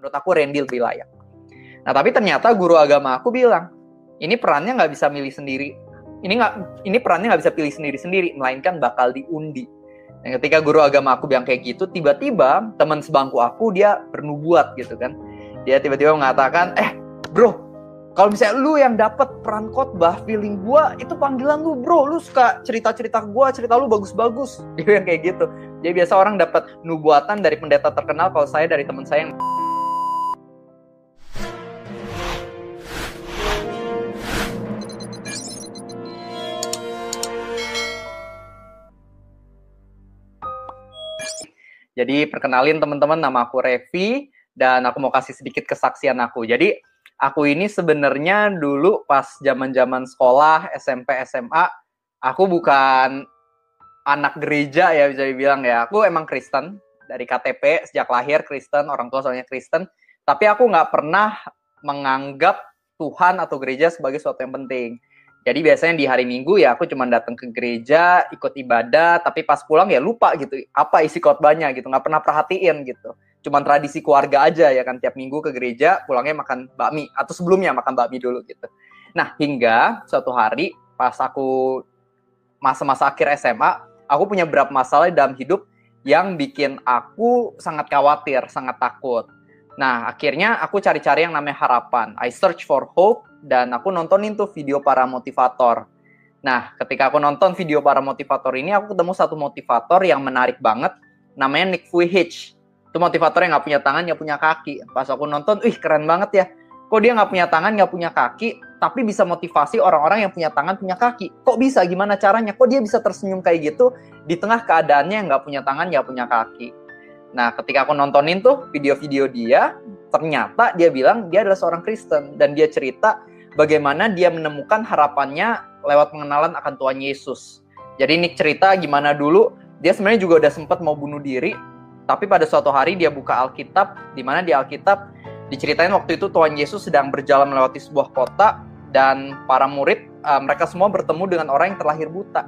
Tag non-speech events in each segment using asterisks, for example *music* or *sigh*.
Menurut aku Randy lebih layak. Nah tapi ternyata guru agama aku bilang, ini perannya nggak bisa milih sendiri. Ini nggak, ini perannya nggak bisa pilih sendiri-sendiri, melainkan bakal diundi. Dan ketika guru agama aku bilang kayak gitu, tiba-tiba teman sebangku aku dia bernubuat gitu kan. Dia tiba-tiba mengatakan, eh bro, kalau misalnya lu yang dapat peran khotbah, feeling gua itu panggilan lu bro, lu suka cerita-cerita gua, cerita lu bagus-bagus. *laughs* Dia yang kayak gitu. Jadi biasa orang dapat nubuatan dari pendeta terkenal, kalau saya dari teman saya yang Jadi perkenalin teman-teman nama aku Revi dan aku mau kasih sedikit kesaksian aku. Jadi aku ini sebenarnya dulu pas zaman-zaman sekolah SMP SMA aku bukan anak gereja ya bisa dibilang ya. Aku emang Kristen dari KTP sejak lahir Kristen, orang tua soalnya Kristen. Tapi aku nggak pernah menganggap Tuhan atau gereja sebagai sesuatu yang penting. Jadi biasanya di hari Minggu ya aku cuma datang ke gereja, ikut ibadah, tapi pas pulang ya lupa gitu apa isi khotbahnya gitu, nggak pernah perhatiin gitu. Cuma tradisi keluarga aja ya kan tiap minggu ke gereja, pulangnya makan bakmi atau sebelumnya makan bakmi dulu gitu. Nah hingga suatu hari pas aku masa-masa akhir SMA, aku punya beberapa masalah dalam hidup yang bikin aku sangat khawatir, sangat takut. Nah, akhirnya aku cari-cari yang namanya harapan. I search for hope dan aku nontonin tuh video para motivator. Nah, ketika aku nonton video para motivator ini, aku ketemu satu motivator yang menarik banget, namanya Nick Vujicic. Itu motivator yang nggak punya tangan, nggak punya kaki. Pas aku nonton, ih keren banget ya. Kok dia nggak punya tangan, nggak punya kaki, tapi bisa motivasi orang-orang yang punya tangan, punya kaki. Kok bisa? Gimana caranya? Kok dia bisa tersenyum kayak gitu di tengah keadaannya yang nggak punya tangan, nggak punya kaki? Nah, ketika aku nontonin tuh video-video dia, ternyata dia bilang dia adalah seorang Kristen dan dia cerita bagaimana dia menemukan harapannya lewat pengenalan akan Tuhan Yesus. Jadi ini cerita gimana dulu dia sebenarnya juga udah sempat mau bunuh diri, tapi pada suatu hari dia buka Alkitab, di mana di Alkitab diceritain waktu itu Tuhan Yesus sedang berjalan melewati sebuah kota dan para murid uh, mereka semua bertemu dengan orang yang terlahir buta.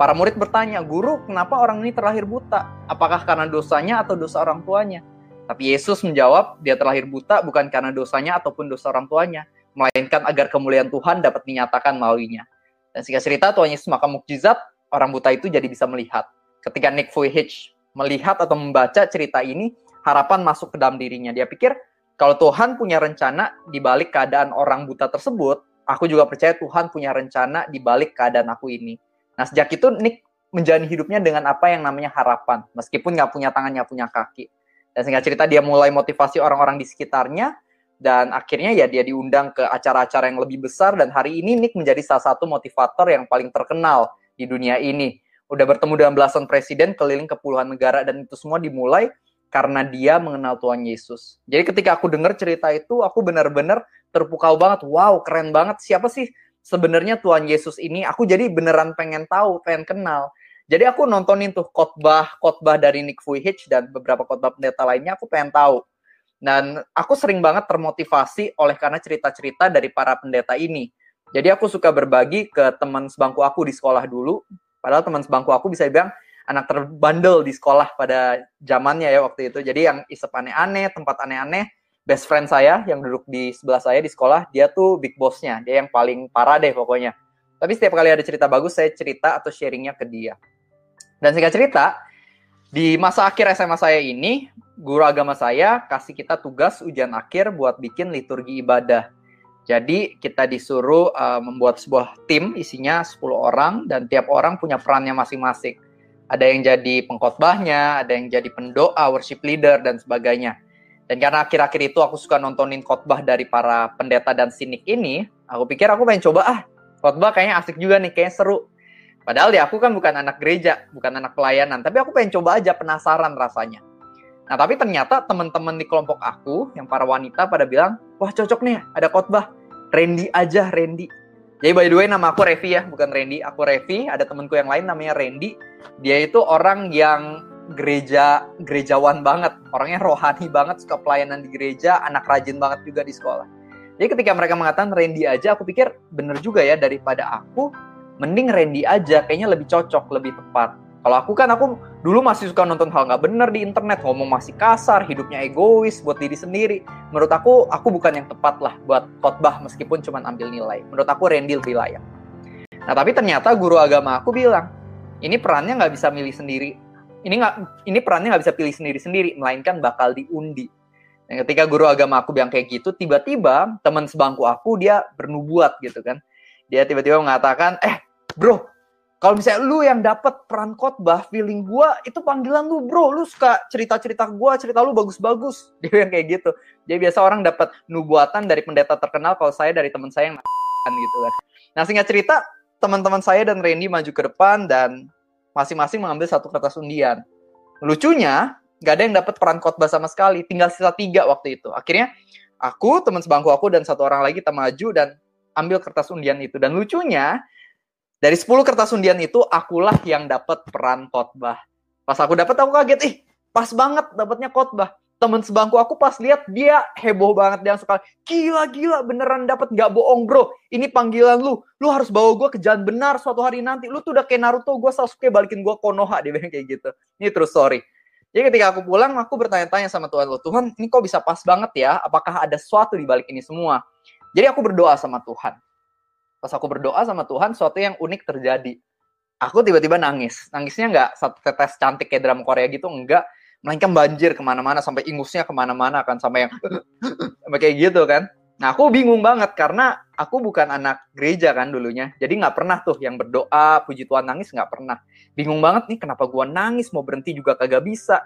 Para murid bertanya, "Guru, kenapa orang ini terlahir buta? Apakah karena dosanya atau dosa orang tuanya?" Tapi Yesus menjawab, "Dia terlahir buta bukan karena dosanya ataupun dosa orang tuanya, melainkan agar kemuliaan Tuhan dapat dinyatakan melaluinya." Dan singkat cerita, Tuhan Yesus maka mukjizat, orang buta itu jadi bisa melihat. Ketika Nick Vujicic melihat atau membaca cerita ini, harapan masuk ke dalam dirinya. Dia pikir, kalau Tuhan punya rencana di balik keadaan orang buta tersebut, aku juga percaya Tuhan punya rencana di balik keadaan aku ini. Nah sejak itu Nick menjalani hidupnya dengan apa yang namanya harapan, meskipun nggak punya tangan, nggak punya kaki. Dan singkat cerita dia mulai motivasi orang-orang di sekitarnya, dan akhirnya ya dia diundang ke acara-acara yang lebih besar, dan hari ini Nick menjadi salah satu motivator yang paling terkenal di dunia ini. Udah bertemu dengan belasan presiden keliling ke puluhan negara, dan itu semua dimulai karena dia mengenal Tuhan Yesus. Jadi ketika aku dengar cerita itu, aku benar-benar terpukau banget. Wow, keren banget. Siapa sih sebenarnya Tuhan Yesus ini aku jadi beneran pengen tahu, pengen kenal. Jadi aku nontonin tuh khotbah-khotbah dari Nick Vujicic dan beberapa khotbah pendeta lainnya aku pengen tahu. Dan aku sering banget termotivasi oleh karena cerita-cerita dari para pendeta ini. Jadi aku suka berbagi ke teman sebangku aku di sekolah dulu. Padahal teman sebangku aku bisa bilang anak terbandel di sekolah pada zamannya ya waktu itu. Jadi yang isep aneh-aneh, tempat aneh-aneh, best friend saya yang duduk di sebelah saya di sekolah, dia tuh big bossnya, dia yang paling parah deh pokoknya. Tapi setiap kali ada cerita bagus, saya cerita atau sharingnya ke dia. Dan singkat cerita, di masa akhir SMA saya ini, guru agama saya kasih kita tugas ujian akhir buat bikin liturgi ibadah. Jadi kita disuruh uh, membuat sebuah tim isinya 10 orang dan tiap orang punya perannya masing-masing. Ada yang jadi pengkhotbahnya, ada yang jadi pendoa, worship leader dan sebagainya. Dan karena akhir-akhir itu aku suka nontonin khotbah dari para pendeta dan sinik ini, aku pikir aku pengen coba ah, khotbah kayaknya asik juga nih, kayaknya seru. Padahal ya aku kan bukan anak gereja, bukan anak pelayanan, tapi aku pengen coba aja penasaran rasanya. Nah, tapi ternyata teman-teman di kelompok aku yang para wanita pada bilang, "Wah, cocok nih ada khotbah. Randy aja, Randy." Jadi by the way nama aku Revi ya, bukan Randy. Aku Revi, ada temanku yang lain namanya Randy. Dia itu orang yang gereja gerejawan banget, orangnya rohani banget, suka pelayanan di gereja, anak rajin banget juga di sekolah. Jadi ketika mereka mengatakan Randy aja, aku pikir bener juga ya daripada aku, mending Randy aja, kayaknya lebih cocok, lebih tepat. Kalau aku kan aku dulu masih suka nonton hal nggak bener di internet, ngomong masih kasar, hidupnya egois buat diri sendiri. Menurut aku, aku bukan yang tepat lah buat khotbah meskipun cuma ambil nilai. Menurut aku Randy lebih layak. Nah tapi ternyata guru agama aku bilang, ini perannya nggak bisa milih sendiri. Ini nggak, ini perannya nggak bisa pilih sendiri-sendiri, melainkan bakal diundi. Dan ketika guru agama aku bilang kayak gitu, tiba-tiba teman sebangku aku dia bernubuat gitu kan. Dia tiba-tiba mengatakan, eh bro, kalau misalnya lu yang dapat peran khotbah, feeling gua itu panggilan lu, bro. Lu suka cerita-cerita gua, cerita lu bagus-bagus. *laughs* Dia yang kayak gitu. Jadi biasa orang dapat nubuatan dari pendeta terkenal, kalau saya dari teman saya yang gitu kan. Nah, singkat cerita, teman-teman saya dan Randy maju ke depan dan masing-masing mengambil satu kertas undian. Lucunya, gak ada yang dapat peran khotbah sama sekali. Tinggal sisa tiga waktu itu. Akhirnya, aku, teman sebangku aku, dan satu orang lagi kita maju dan ambil kertas undian itu. Dan lucunya, dari 10 kertas undian itu, akulah yang dapat peran khotbah. Pas aku dapat, aku kaget, ih, pas banget dapatnya khotbah. Temen sebangku aku pas lihat dia heboh banget dia suka gila gila beneran dapat nggak bohong bro. Ini panggilan lu. Lu harus bawa gue ke jalan benar suatu hari nanti. Lu tuh udah kayak Naruto gue Sasuke balikin gue Konoha *laughs* dia bilang kayak gitu. Ini terus sorry. Jadi ketika aku pulang aku bertanya-tanya sama Tuhan lo Tuhan ini kok bisa pas banget ya? Apakah ada sesuatu di balik ini semua? Jadi aku berdoa sama Tuhan pas aku berdoa sama Tuhan sesuatu yang unik terjadi. Aku tiba-tiba nangis. Nangisnya nggak satu tetes cantik kayak drama Korea gitu enggak melainkan banjir ke mana-mana sampai ingusnya ke mana-mana kan *laughs* sampai yang kayak gitu kan. Nah aku bingung banget karena aku bukan anak gereja kan dulunya. Jadi nggak pernah tuh yang berdoa puji Tuhan nangis nggak pernah. Bingung banget nih kenapa gua nangis mau berhenti juga kagak bisa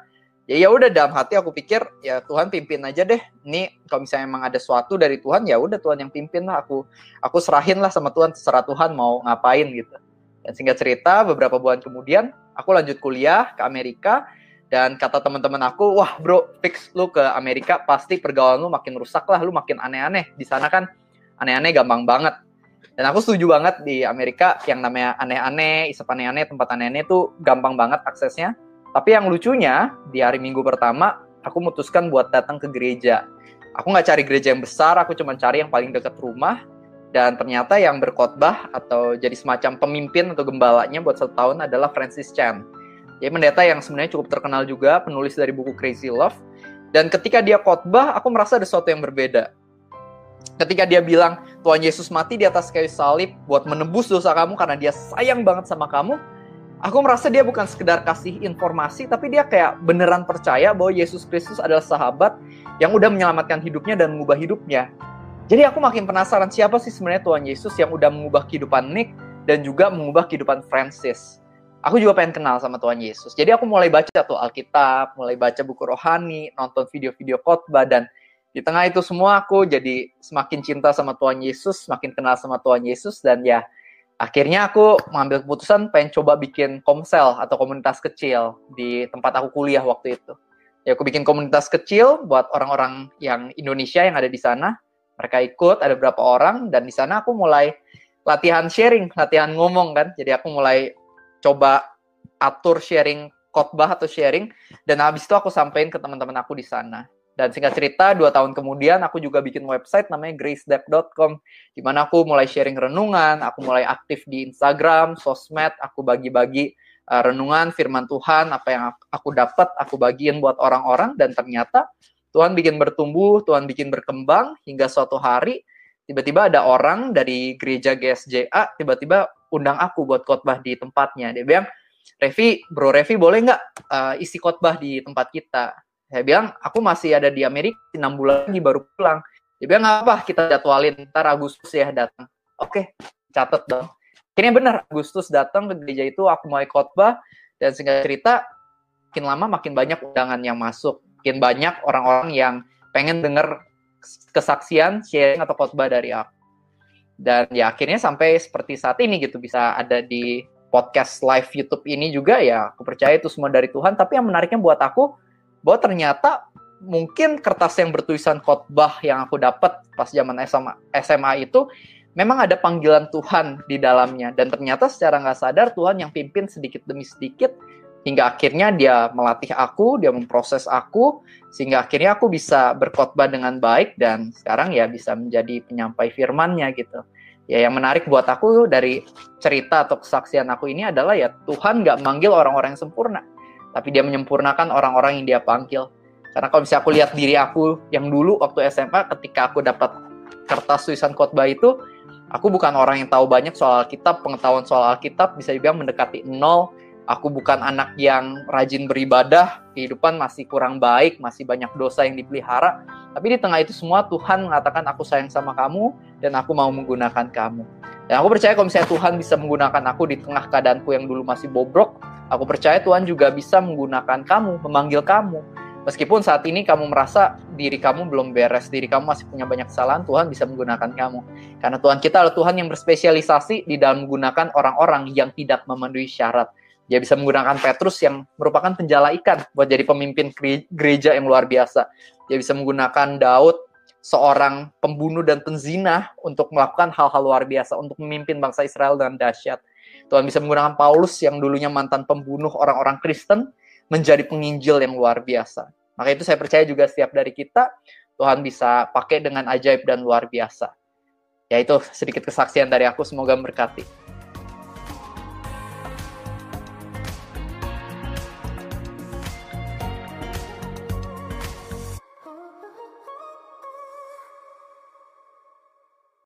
ya ya udah dalam hati aku pikir ya Tuhan pimpin aja deh. Ini kalau misalnya emang ada sesuatu dari Tuhan ya udah Tuhan yang pimpin lah. Aku aku serahin lah sama Tuhan terserah Tuhan mau ngapain gitu. Dan singkat cerita beberapa bulan kemudian aku lanjut kuliah ke Amerika. Dan kata teman-teman aku wah bro fix lu ke Amerika pasti pergaulan lu makin rusak lah. Lu makin aneh-aneh. Di sana kan aneh-aneh gampang banget. Dan aku setuju banget di Amerika yang namanya aneh-aneh isep aneh-aneh tempat aneh-aneh itu gampang banget aksesnya tapi yang lucunya, di hari minggu pertama, aku memutuskan buat datang ke gereja. Aku nggak cari gereja yang besar, aku cuma cari yang paling dekat rumah. Dan ternyata yang berkhotbah atau jadi semacam pemimpin atau gembalanya buat satu tahun adalah Francis Chan. Dia pendeta yang sebenarnya cukup terkenal juga, penulis dari buku Crazy Love. Dan ketika dia khotbah, aku merasa ada sesuatu yang berbeda. Ketika dia bilang, Tuhan Yesus mati di atas kayu salib buat menebus dosa kamu karena dia sayang banget sama kamu, aku merasa dia bukan sekedar kasih informasi, tapi dia kayak beneran percaya bahwa Yesus Kristus adalah sahabat yang udah menyelamatkan hidupnya dan mengubah hidupnya. Jadi aku makin penasaran siapa sih sebenarnya Tuhan Yesus yang udah mengubah kehidupan Nick dan juga mengubah kehidupan Francis. Aku juga pengen kenal sama Tuhan Yesus. Jadi aku mulai baca tuh Alkitab, mulai baca buku rohani, nonton video-video khotbah dan di tengah itu semua aku jadi semakin cinta sama Tuhan Yesus, semakin kenal sama Tuhan Yesus dan ya akhirnya aku mengambil keputusan pengen coba bikin komsel atau komunitas kecil di tempat aku kuliah waktu itu. Ya aku bikin komunitas kecil buat orang-orang yang Indonesia yang ada di sana. Mereka ikut, ada beberapa orang dan di sana aku mulai latihan sharing, latihan ngomong kan. Jadi aku mulai coba atur sharing khotbah atau sharing dan habis itu aku sampaikan ke teman-teman aku di sana. Dan singkat cerita, dua tahun kemudian aku juga bikin website namanya gracedep.com, di mana aku mulai sharing renungan, aku mulai aktif di Instagram, sosmed, aku bagi-bagi uh, renungan, firman Tuhan, apa yang aku dapat, aku bagiin buat orang-orang, dan ternyata Tuhan bikin bertumbuh, Tuhan bikin berkembang, hingga suatu hari, tiba-tiba ada orang dari gereja GSJA, tiba-tiba undang aku buat khotbah di tempatnya. Dia bilang, Revi, bro Revi boleh nggak uh, isi khotbah di tempat kita? Saya bilang, aku masih ada di Amerika, enam bulan lagi baru pulang. Dia bilang, apa, kita jadwalin, ntar Agustus ya datang. Oke, catat dong. Akhirnya benar, Agustus datang ke gereja itu, aku mulai khotbah, dan singkat cerita, makin lama makin banyak undangan yang masuk. Makin banyak orang-orang yang pengen denger kesaksian, sharing, atau khotbah dari aku. Dan ya akhirnya sampai seperti saat ini gitu, bisa ada di podcast live YouTube ini juga ya, aku percaya itu semua dari Tuhan. Tapi yang menariknya buat aku, bahwa ternyata mungkin kertas yang bertulisan khotbah yang aku dapat pas zaman SMA, SMA itu memang ada panggilan Tuhan di dalamnya dan ternyata secara nggak sadar Tuhan yang pimpin sedikit demi sedikit hingga akhirnya dia melatih aku, dia memproses aku sehingga akhirnya aku bisa berkhotbah dengan baik dan sekarang ya bisa menjadi penyampai firman-Nya gitu. Ya yang menarik buat aku dari cerita atau kesaksian aku ini adalah ya Tuhan nggak manggil orang-orang yang sempurna, tapi dia menyempurnakan orang-orang yang dia panggil. Karena kalau bisa aku lihat diri aku yang dulu waktu SMA ketika aku dapat kertas tulisan khotbah itu, aku bukan orang yang tahu banyak soal Alkitab, pengetahuan soal Alkitab bisa juga mendekati nol. Aku bukan anak yang rajin beribadah, kehidupan masih kurang baik, masih banyak dosa yang dipelihara. Tapi di tengah itu semua Tuhan mengatakan aku sayang sama kamu dan aku mau menggunakan kamu. Dan aku percaya kalau misalnya Tuhan bisa menggunakan aku di tengah keadaanku yang dulu masih bobrok, aku percaya Tuhan juga bisa menggunakan kamu, memanggil kamu. Meskipun saat ini kamu merasa diri kamu belum beres, diri kamu masih punya banyak kesalahan, Tuhan bisa menggunakan kamu. Karena Tuhan kita adalah Tuhan yang berspesialisasi di dalam menggunakan orang-orang yang tidak memenuhi syarat. Dia bisa menggunakan Petrus yang merupakan penjala ikan buat jadi pemimpin gereja yang luar biasa. Dia bisa menggunakan Daud, seorang pembunuh dan penzina untuk melakukan hal-hal luar biasa untuk memimpin bangsa Israel dengan dahsyat. Tuhan bisa menggunakan Paulus yang dulunya mantan pembunuh orang-orang Kristen menjadi penginjil yang luar biasa. Maka itu saya percaya juga setiap dari kita Tuhan bisa pakai dengan ajaib dan luar biasa. Ya itu sedikit kesaksian dari aku, semoga memberkati.